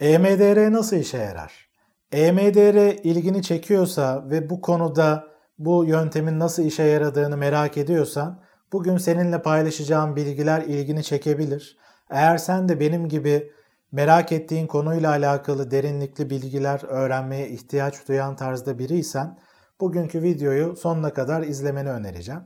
EMDR nasıl işe yarar? EMDR ilgini çekiyorsa ve bu konuda bu yöntemin nasıl işe yaradığını merak ediyorsan bugün seninle paylaşacağım bilgiler ilgini çekebilir. Eğer sen de benim gibi merak ettiğin konuyla alakalı derinlikli bilgiler öğrenmeye ihtiyaç duyan tarzda biriysen bugünkü videoyu sonuna kadar izlemeni önereceğim.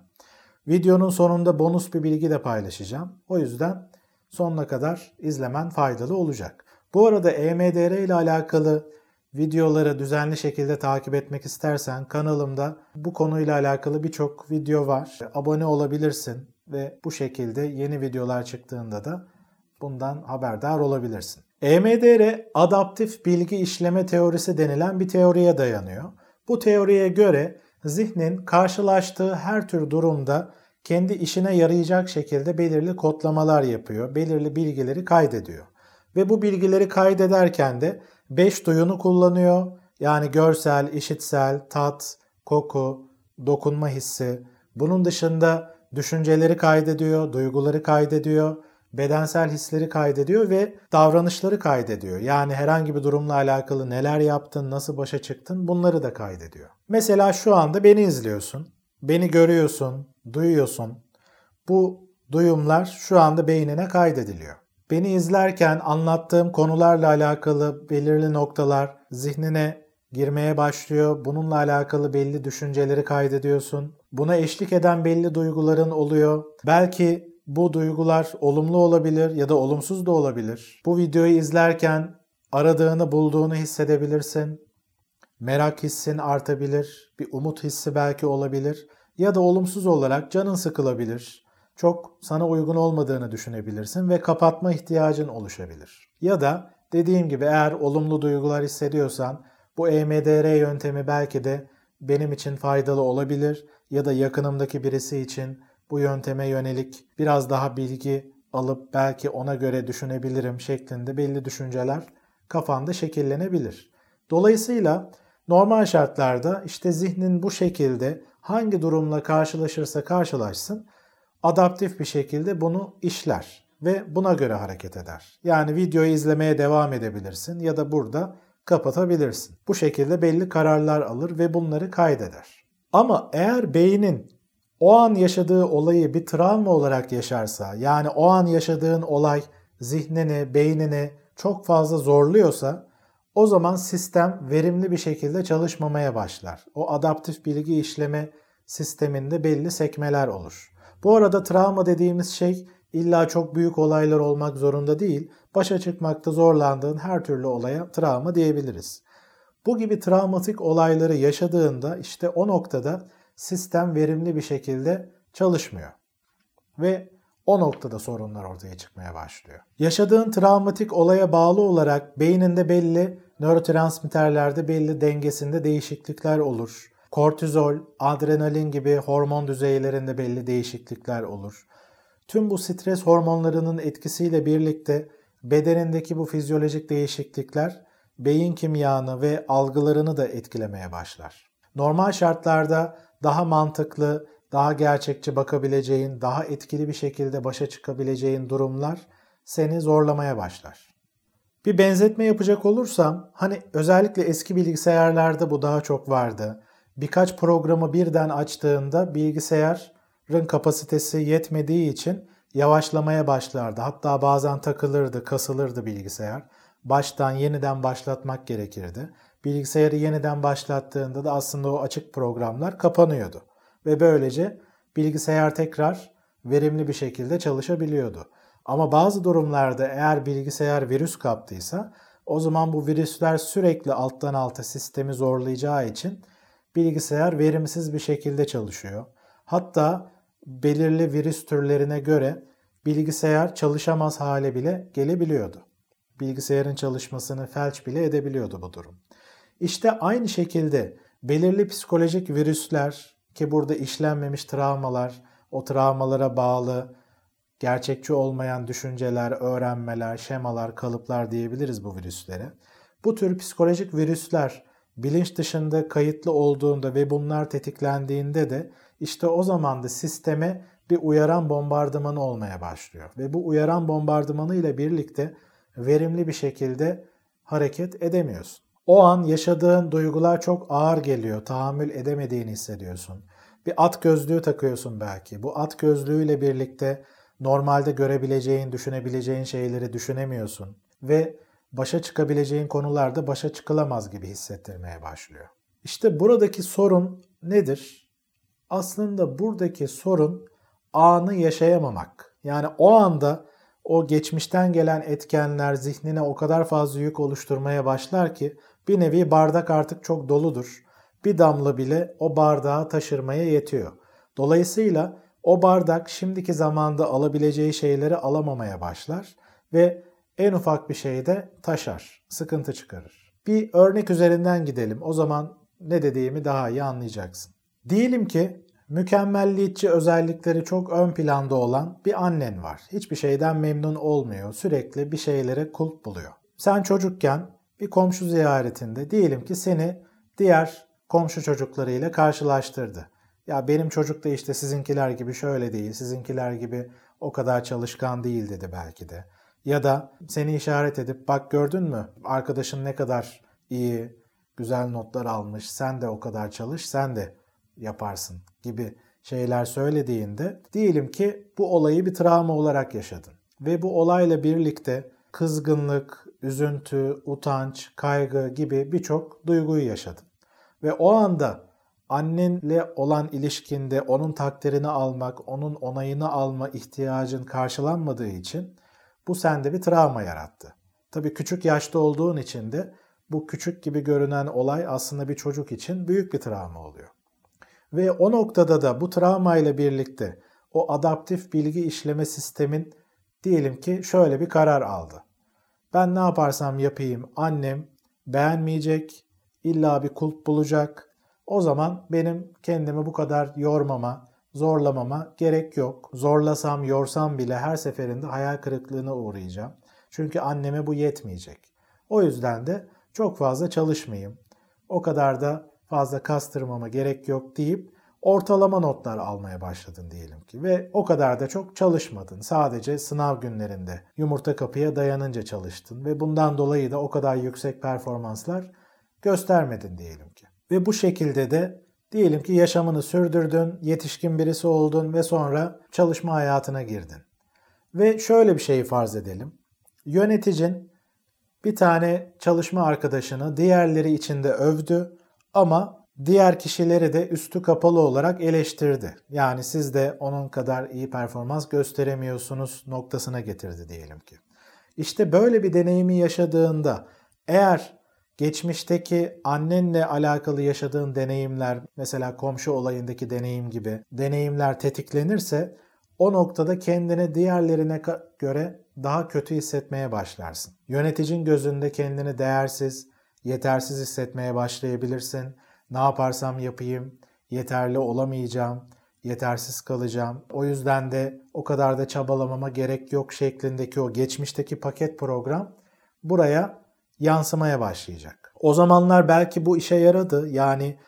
Videonun sonunda bonus bir bilgi de paylaşacağım. O yüzden sonuna kadar izlemen faydalı olacak. Bu arada EMDR ile alakalı videoları düzenli şekilde takip etmek istersen kanalımda bu konuyla alakalı birçok video var. Abone olabilirsin ve bu şekilde yeni videolar çıktığında da bundan haberdar olabilirsin. EMDR adaptif bilgi işleme teorisi denilen bir teoriye dayanıyor. Bu teoriye göre zihnin karşılaştığı her tür durumda kendi işine yarayacak şekilde belirli kodlamalar yapıyor, belirli bilgileri kaydediyor. Ve bu bilgileri kaydederken de 5 duyunu kullanıyor. Yani görsel, işitsel, tat, koku, dokunma hissi. Bunun dışında düşünceleri kaydediyor, duyguları kaydediyor, bedensel hisleri kaydediyor ve davranışları kaydediyor. Yani herhangi bir durumla alakalı neler yaptın, nasıl başa çıktın bunları da kaydediyor. Mesela şu anda beni izliyorsun, beni görüyorsun, duyuyorsun. Bu duyumlar şu anda beynine kaydediliyor. Beni izlerken anlattığım konularla alakalı belirli noktalar zihnine girmeye başlıyor. Bununla alakalı belli düşünceleri kaydediyorsun. Buna eşlik eden belli duyguların oluyor. Belki bu duygular olumlu olabilir ya da olumsuz da olabilir. Bu videoyu izlerken aradığını bulduğunu hissedebilirsin. Merak hissin artabilir, bir umut hissi belki olabilir ya da olumsuz olarak canın sıkılabilir çok sana uygun olmadığını düşünebilirsin ve kapatma ihtiyacın oluşabilir. Ya da dediğim gibi eğer olumlu duygular hissediyorsan bu EMDR yöntemi belki de benim için faydalı olabilir ya da yakınımdaki birisi için bu yönteme yönelik biraz daha bilgi alıp belki ona göre düşünebilirim şeklinde belli düşünceler kafanda şekillenebilir. Dolayısıyla normal şartlarda işte zihnin bu şekilde hangi durumla karşılaşırsa karşılaşsın adaptif bir şekilde bunu işler ve buna göre hareket eder. Yani videoyu izlemeye devam edebilirsin ya da burada kapatabilirsin. Bu şekilde belli kararlar alır ve bunları kaydeder. Ama eğer beynin o an yaşadığı olayı bir travma olarak yaşarsa, yani o an yaşadığın olay zihnini, beynini çok fazla zorluyorsa o zaman sistem verimli bir şekilde çalışmamaya başlar. O adaptif bilgi işleme sisteminde belli sekmeler olur. Bu arada travma dediğimiz şey illa çok büyük olaylar olmak zorunda değil, başa çıkmakta zorlandığın her türlü olaya travma diyebiliriz. Bu gibi travmatik olayları yaşadığında işte o noktada sistem verimli bir şekilde çalışmıyor. Ve o noktada sorunlar ortaya çıkmaya başlıyor. Yaşadığın travmatik olaya bağlı olarak beyninde belli nörotransmitterlerde belli dengesinde değişiklikler olur kortizol, adrenalin gibi hormon düzeylerinde belli değişiklikler olur. Tüm bu stres hormonlarının etkisiyle birlikte bedenindeki bu fizyolojik değişiklikler beyin kimyanı ve algılarını da etkilemeye başlar. Normal şartlarda daha mantıklı, daha gerçekçi bakabileceğin, daha etkili bir şekilde başa çıkabileceğin durumlar seni zorlamaya başlar. Bir benzetme yapacak olursam, hani özellikle eski bilgisayarlarda bu daha çok vardı birkaç programı birden açtığında bilgisayarın kapasitesi yetmediği için yavaşlamaya başlardı. Hatta bazen takılırdı, kasılırdı bilgisayar. Baştan yeniden başlatmak gerekirdi. Bilgisayarı yeniden başlattığında da aslında o açık programlar kapanıyordu. Ve böylece bilgisayar tekrar verimli bir şekilde çalışabiliyordu. Ama bazı durumlarda eğer bilgisayar virüs kaptıysa o zaman bu virüsler sürekli alttan alta sistemi zorlayacağı için bilgisayar verimsiz bir şekilde çalışıyor. Hatta belirli virüs türlerine göre bilgisayar çalışamaz hale bile gelebiliyordu. Bilgisayarın çalışmasını felç bile edebiliyordu bu durum. İşte aynı şekilde belirli psikolojik virüsler ki burada işlenmemiş travmalar, o travmalara bağlı gerçekçi olmayan düşünceler, öğrenmeler, şemalar, kalıplar diyebiliriz bu virüslere. Bu tür psikolojik virüsler bilinç dışında kayıtlı olduğunda ve bunlar tetiklendiğinde de işte o zaman da sisteme bir uyaran bombardımanı olmaya başlıyor. Ve bu uyaran bombardımanı ile birlikte verimli bir şekilde hareket edemiyorsun. O an yaşadığın duygular çok ağır geliyor. Tahammül edemediğini hissediyorsun. Bir at gözlüğü takıyorsun belki. Bu at gözlüğüyle birlikte normalde görebileceğin, düşünebileceğin şeyleri düşünemiyorsun ve başa çıkabileceğin konularda başa çıkılamaz gibi hissettirmeye başlıyor. İşte buradaki sorun nedir? Aslında buradaki sorun anı yaşayamamak. Yani o anda o geçmişten gelen etkenler zihnine o kadar fazla yük oluşturmaya başlar ki bir nevi bardak artık çok doludur. Bir damla bile o bardağı taşırmaya yetiyor. Dolayısıyla o bardak şimdiki zamanda alabileceği şeyleri alamamaya başlar ve en ufak bir şeyde taşar, sıkıntı çıkarır. Bir örnek üzerinden gidelim. O zaman ne dediğimi daha iyi anlayacaksın. Diyelim ki mükemmelliyetçi özellikleri çok ön planda olan bir annen var. Hiçbir şeyden memnun olmuyor. Sürekli bir şeylere kulp buluyor. Sen çocukken bir komşu ziyaretinde diyelim ki seni diğer komşu çocuklarıyla karşılaştırdı. Ya benim çocuk da işte sizinkiler gibi şöyle değil, sizinkiler gibi o kadar çalışkan değil dedi belki de. Ya da seni işaret edip bak gördün mü arkadaşın ne kadar iyi, güzel notlar almış, sen de o kadar çalış, sen de yaparsın gibi şeyler söylediğinde diyelim ki bu olayı bir travma olarak yaşadın. Ve bu olayla birlikte kızgınlık, üzüntü, utanç, kaygı gibi birçok duyguyu yaşadın. Ve o anda annenle olan ilişkinde onun takdirini almak, onun onayını alma ihtiyacın karşılanmadığı için bu sende bir travma yarattı. Tabii küçük yaşta olduğun için de bu küçük gibi görünen olay aslında bir çocuk için büyük bir travma oluyor. Ve o noktada da bu travma ile birlikte o adaptif bilgi işleme sistemin diyelim ki şöyle bir karar aldı. Ben ne yaparsam yapayım annem beğenmeyecek, illa bir kulp bulacak. O zaman benim kendimi bu kadar yormama, zorlamama gerek yok. Zorlasam, yorsam bile her seferinde hayal kırıklığına uğrayacağım. Çünkü anneme bu yetmeyecek. O yüzden de çok fazla çalışmayayım. O kadar da fazla kastırmama gerek yok deyip ortalama notlar almaya başladın diyelim ki ve o kadar da çok çalışmadın. Sadece sınav günlerinde yumurta kapıya dayanınca çalıştın ve bundan dolayı da o kadar yüksek performanslar göstermedin diyelim ki. Ve bu şekilde de diyelim ki yaşamını sürdürdün, yetişkin birisi oldun ve sonra çalışma hayatına girdin. Ve şöyle bir şeyi farz edelim. Yöneticin bir tane çalışma arkadaşını diğerleri içinde övdü ama diğer kişileri de üstü kapalı olarak eleştirdi. Yani siz de onun kadar iyi performans gösteremiyorsunuz noktasına getirdi diyelim ki. İşte böyle bir deneyimi yaşadığında eğer geçmişteki annenle alakalı yaşadığın deneyimler, mesela komşu olayındaki deneyim gibi deneyimler tetiklenirse o noktada kendini diğerlerine göre daha kötü hissetmeye başlarsın. Yöneticin gözünde kendini değersiz, yetersiz hissetmeye başlayabilirsin. Ne yaparsam yapayım yeterli olamayacağım, yetersiz kalacağım. O yüzden de o kadar da çabalamama gerek yok şeklindeki o geçmişteki paket program buraya yansımaya başlayacak. O zamanlar belki bu işe yaradı. Yani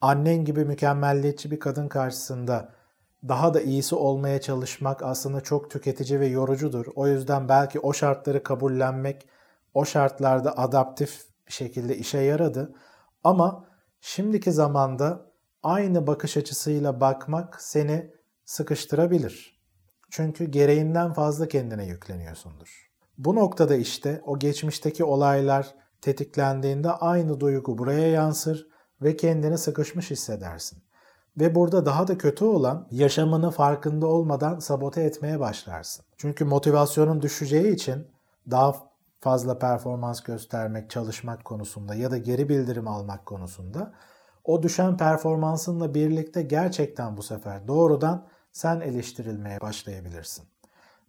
annen gibi mükemmelliyetçi bir kadın karşısında daha da iyisi olmaya çalışmak aslında çok tüketici ve yorucudur. O yüzden belki o şartları kabullenmek, o şartlarda adaptif bir şekilde işe yaradı. Ama şimdiki zamanda aynı bakış açısıyla bakmak seni sıkıştırabilir. Çünkü gereğinden fazla kendine yükleniyorsundur. Bu noktada işte o geçmişteki olaylar tetiklendiğinde aynı duygu buraya yansır ve kendini sıkışmış hissedersin. Ve burada daha da kötü olan yaşamını farkında olmadan sabote etmeye başlarsın. Çünkü motivasyonun düşeceği için daha fazla performans göstermek, çalışmak konusunda ya da geri bildirim almak konusunda o düşen performansınla birlikte gerçekten bu sefer doğrudan sen eleştirilmeye başlayabilirsin.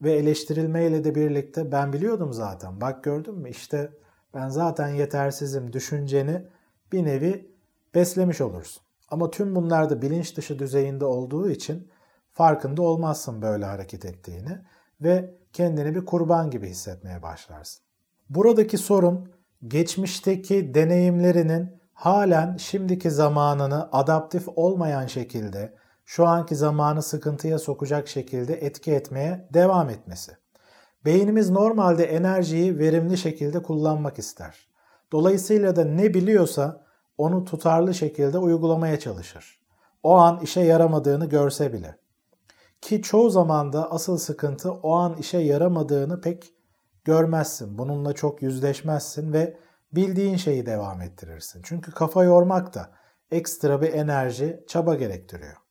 Ve eleştirilmeyle de birlikte ben biliyordum zaten. Bak gördün mü işte ben zaten yetersizim düşünceni bir nevi beslemiş olursun. Ama tüm bunlar da bilinç dışı düzeyinde olduğu için farkında olmazsın böyle hareket ettiğini ve kendini bir kurban gibi hissetmeye başlarsın. Buradaki sorun geçmişteki deneyimlerinin halen şimdiki zamanını adaptif olmayan şekilde şu anki zamanı sıkıntıya sokacak şekilde etki etmeye devam etmesi. Beynimiz normalde enerjiyi verimli şekilde kullanmak ister. Dolayısıyla da ne biliyorsa onu tutarlı şekilde uygulamaya çalışır. O an işe yaramadığını görse bile. Ki çoğu zaman da asıl sıkıntı o an işe yaramadığını pek görmezsin. Bununla çok yüzleşmezsin ve bildiğin şeyi devam ettirirsin. Çünkü kafa yormak da ekstra bir enerji, çaba gerektiriyor.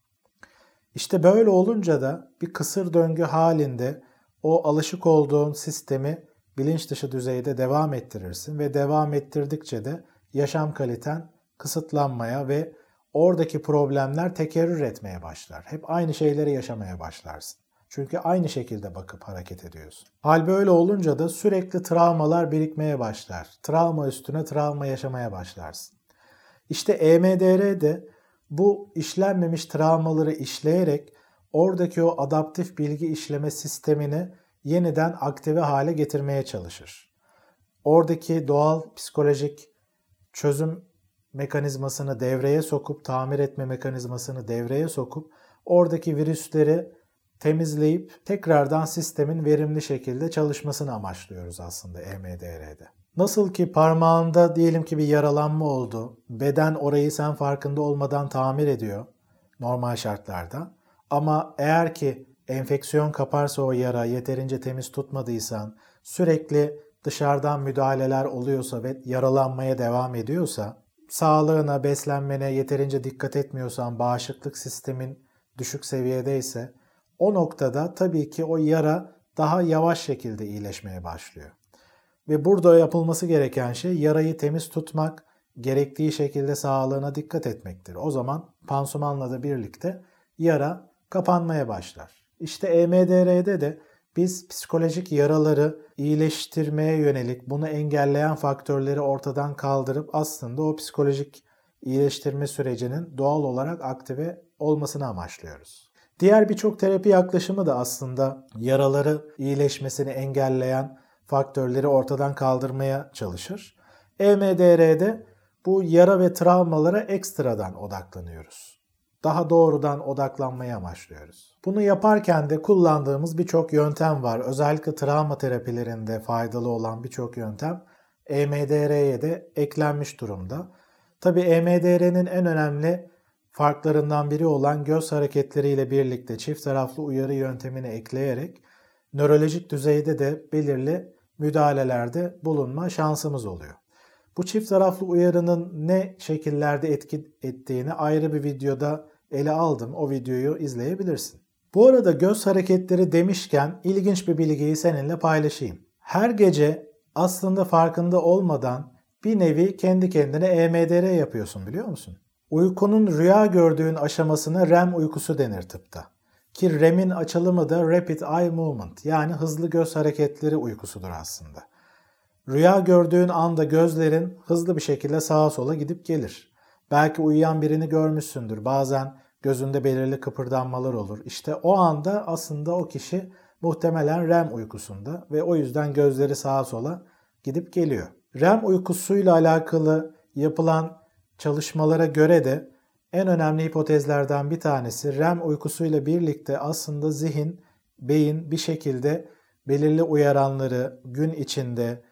İşte böyle olunca da bir kısır döngü halinde o alışık olduğun sistemi bilinç dışı düzeyde devam ettirirsin ve devam ettirdikçe de yaşam kaliten kısıtlanmaya ve oradaki problemler tekerrür etmeye başlar. Hep aynı şeyleri yaşamaya başlarsın. Çünkü aynı şekilde bakıp hareket ediyorsun. Hal böyle olunca da sürekli travmalar birikmeye başlar. Travma üstüne travma yaşamaya başlarsın. İşte EMDR de bu işlenmemiş travmaları işleyerek oradaki o adaptif bilgi işleme sistemini yeniden aktive hale getirmeye çalışır. Oradaki doğal psikolojik çözüm mekanizmasını devreye sokup, tamir etme mekanizmasını devreye sokup oradaki virüsleri temizleyip tekrardan sistemin verimli şekilde çalışmasını amaçlıyoruz aslında EMDR'de. Nasıl ki parmağında diyelim ki bir yaralanma oldu, beden orayı sen farkında olmadan tamir ediyor normal şartlarda. Ama eğer ki enfeksiyon kaparsa o yara yeterince temiz tutmadıysan, sürekli dışarıdan müdahaleler oluyorsa ve yaralanmaya devam ediyorsa, sağlığına, beslenmene yeterince dikkat etmiyorsan, bağışıklık sistemin düşük seviyedeyse o noktada tabii ki o yara daha yavaş şekilde iyileşmeye başlıyor. Ve burada yapılması gereken şey yarayı temiz tutmak, gerektiği şekilde sağlığına dikkat etmektir. O zaman pansumanla da birlikte yara kapanmaya başlar. İşte EMDR'de de biz psikolojik yaraları iyileştirmeye yönelik bunu engelleyen faktörleri ortadan kaldırıp aslında o psikolojik iyileştirme sürecinin doğal olarak aktive olmasını amaçlıyoruz. Diğer birçok terapi yaklaşımı da aslında yaraları iyileşmesini engelleyen faktörleri ortadan kaldırmaya çalışır. EMDR'de bu yara ve travmalara ekstradan odaklanıyoruz. Daha doğrudan odaklanmaya amaçlıyoruz. Bunu yaparken de kullandığımız birçok yöntem var. Özellikle travma terapilerinde faydalı olan birçok yöntem EMDR'ye de eklenmiş durumda. Tabi EMDR'nin en önemli farklarından biri olan göz hareketleriyle birlikte çift taraflı uyarı yöntemini ekleyerek nörolojik düzeyde de belirli müdahalelerde bulunma şansımız oluyor. Bu çift taraflı uyarının ne şekillerde etki ettiğini ayrı bir videoda ele aldım. O videoyu izleyebilirsin. Bu arada göz hareketleri demişken ilginç bir bilgiyi seninle paylaşayım. Her gece aslında farkında olmadan bir nevi kendi kendine EMDR yapıyorsun biliyor musun? Uykunun rüya gördüğün aşamasına REM uykusu denir tıpta. Ki REM'in açılımı da Rapid Eye Movement yani hızlı göz hareketleri uykusudur aslında. Rüya gördüğün anda gözlerin hızlı bir şekilde sağa sola gidip gelir. Belki uyuyan birini görmüşsündür. Bazen gözünde belirli kıpırdanmalar olur. İşte o anda aslında o kişi muhtemelen REM uykusunda ve o yüzden gözleri sağa sola gidip geliyor. REM uykusuyla alakalı yapılan çalışmalara göre de en önemli hipotezlerden bir tanesi REM uykusuyla birlikte aslında zihin, beyin bir şekilde belirli uyaranları gün içinde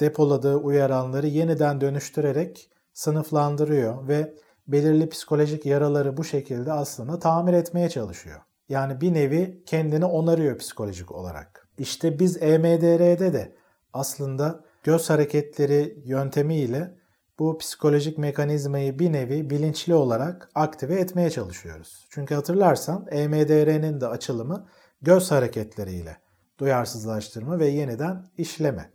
depoladığı uyaranları yeniden dönüştürerek sınıflandırıyor ve belirli psikolojik yaraları bu şekilde aslında tamir etmeye çalışıyor. Yani bir nevi kendini onarıyor psikolojik olarak. İşte biz EMDR'de de aslında göz hareketleri yöntemiyle bu psikolojik mekanizmayı bir nevi bilinçli olarak aktive etmeye çalışıyoruz. Çünkü hatırlarsan EMDR'nin de açılımı göz hareketleriyle duyarsızlaştırma ve yeniden işleme.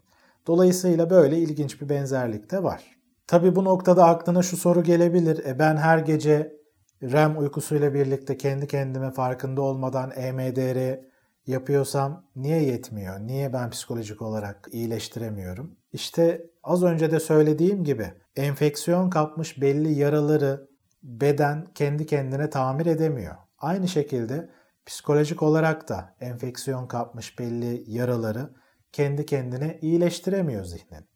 Dolayısıyla böyle ilginç bir benzerlik de var. Tabi bu noktada aklına şu soru gelebilir. E ben her gece REM uykusuyla birlikte kendi kendime farkında olmadan EMDR yapıyorsam niye yetmiyor? Niye ben psikolojik olarak iyileştiremiyorum? İşte az önce de söylediğim gibi enfeksiyon kapmış belli yaraları beden kendi kendine tamir edemiyor. Aynı şekilde psikolojik olarak da enfeksiyon kapmış belli yaraları kendi kendine iyileştiremiyor zihnin.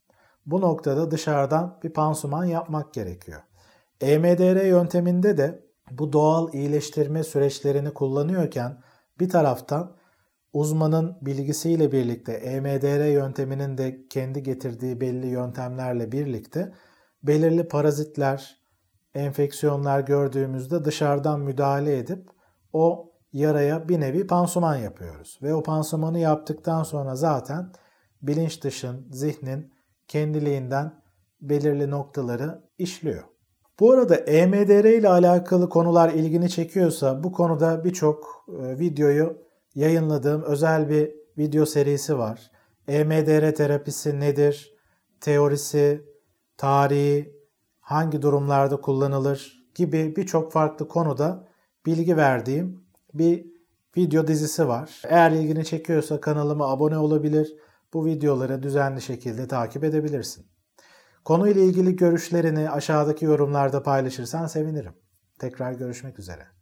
Bu noktada dışarıdan bir pansuman yapmak gerekiyor. EMDR yönteminde de bu doğal iyileştirme süreçlerini kullanıyorken bir taraftan uzmanın bilgisiyle birlikte EMDR yönteminin de kendi getirdiği belli yöntemlerle birlikte belirli parazitler, enfeksiyonlar gördüğümüzde dışarıdan müdahale edip o yaraya bir nevi pansuman yapıyoruz. Ve o pansumanı yaptıktan sonra zaten bilinç dışın, zihnin kendiliğinden belirli noktaları işliyor. Bu arada EMDR ile alakalı konular ilgini çekiyorsa bu konuda birçok e, videoyu yayınladığım özel bir video serisi var. EMDR terapisi nedir? Teorisi, tarihi, hangi durumlarda kullanılır gibi birçok farklı konuda bilgi verdiğim bir video dizisi var. Eğer ilgini çekiyorsa kanalıma abone olabilir. Bu videoları düzenli şekilde takip edebilirsin. Konuyla ilgili görüşlerini aşağıdaki yorumlarda paylaşırsan sevinirim. Tekrar görüşmek üzere.